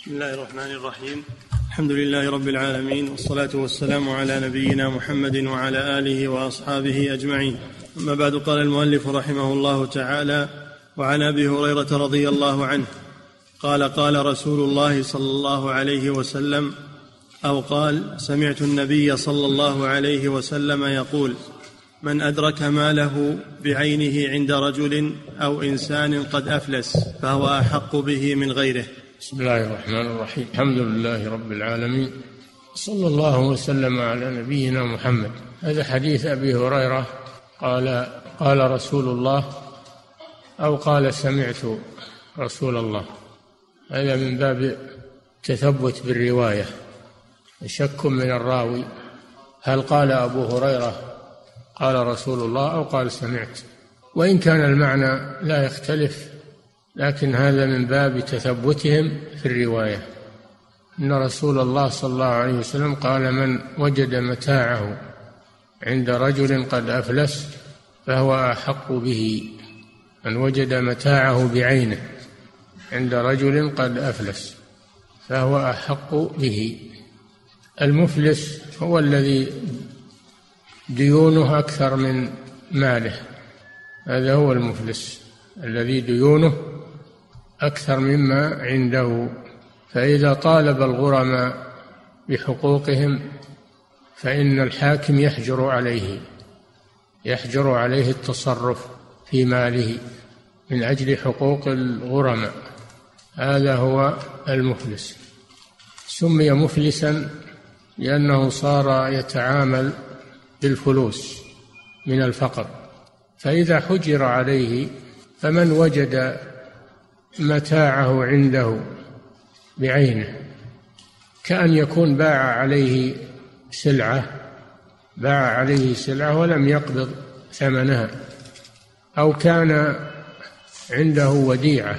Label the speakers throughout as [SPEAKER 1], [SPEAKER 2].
[SPEAKER 1] بسم الله الرحمن الرحيم. الحمد لله رب العالمين والصلاة والسلام على نبينا محمد وعلى آله وأصحابه أجمعين. أما بعد قال المؤلف رحمه الله تعالى وعن أبي هريرة رضي الله عنه قال قال رسول الله صلى الله عليه وسلم أو قال سمعت النبي صلى الله عليه وسلم يقول من أدرك ماله بعينه عند رجل أو إنسان قد أفلس فهو أحق به من غيره.
[SPEAKER 2] بسم الله الرحمن الرحيم. الحمد لله رب العالمين. صلى الله وسلم على نبينا محمد. هذا حديث أبي هريرة. قال قال رسول الله أو قال سمعت رسول الله. هذا من باب تثبت بالرواية. شك من الراوي. هل قال أبو هريرة قال رسول الله أو قال سمعت؟ وإن كان المعنى لا يختلف لكن هذا من باب تثبتهم في الرواية. إن رسول الله صلى الله عليه وسلم قال من وجد متاعه عند رجل قد أفلس فهو أحق به. من وجد متاعه بعينه عند رجل قد أفلس فهو أحق به. المفلس هو الذي ديونه أكثر من ماله. هذا هو المفلس الذي ديونه أكثر مما عنده. فإذا طالب الغرماء بحقوقهم فإن الحاكم يحجر عليه يحجر عليه التصرف في ماله من أجل حقوق الغرماء هذا هو المفلس. سمي مفلسا لأنه صار يتعامل بالفلوس من الفقر. فإذا حجر عليه فمن وجد متاعه عنده بعينه كأن يكون باع عليه سلعة باع عليه سلعة ولم يقبض ثمنها أو كان عنده وديعة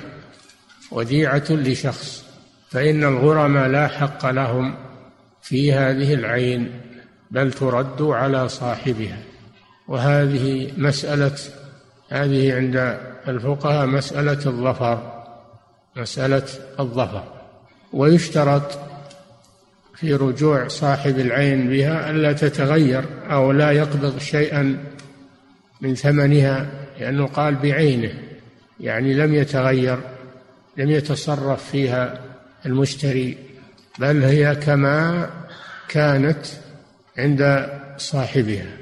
[SPEAKER 2] وديعة لشخص فإن الغرماء لا حق لهم في هذه العين بل ترد على صاحبها. وهذه مسألة هذه عند الفقهاء مسألة الظفر. مسألة الظفر. ويشترط في رجوع صاحب العين بها ألا تتغير أو لا يقبض شيئا من ثمنها لأنه قال بعينه يعني لم يتغير لم يتصرف فيها المشتري بل هي كما كانت عند صاحبها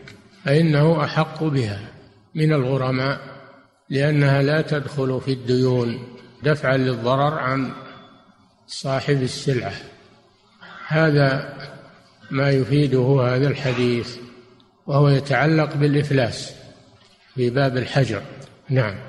[SPEAKER 2] فإنه أحق بها من الغرماء لأنها لا تدخل في الديون. دفعا للضرر عن صاحب السلعة. هذا ما يفيده هذا الحديث وهو يتعلق بالإفلاس في باب الحجر. نعم.